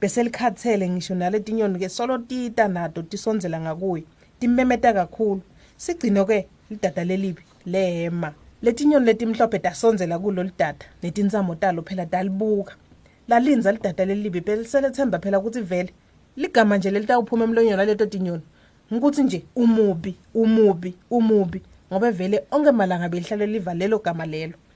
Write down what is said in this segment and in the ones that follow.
bese likhathele ngisho naletinyoni ke solo tita nato tisondzela ngakuye timmemeta kakhulu sigcino ke lidada lelibi lema letinyoni letimhlophe tasondzela kulolu dada netinzamo talo phela talibuka lalinza lidada lelibi beliselethemba phela ukuthi vele ligama nje lelitawuphuma emlonyeni waleto tinyoni ngikuthi nje umubi umubi umubi ngoba vele onke malanga belihlale liva lelo gama lelo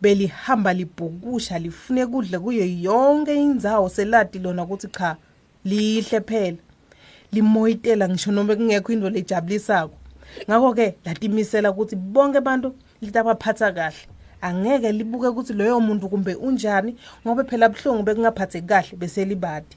belihamba libhukusha lifune kudle kuyo yonke indzawo seladi lona ukuthi cha lihle phela limoyitela ngisho noma kungekho into lejabulisako ngakho-ke latimisela ukuthi bonke abantu litabaphatha kahle angeke libuke ukuthi loyo muntu kumbe unjani ngoba phela buhlungu bekungaphatheki kahle bese libadi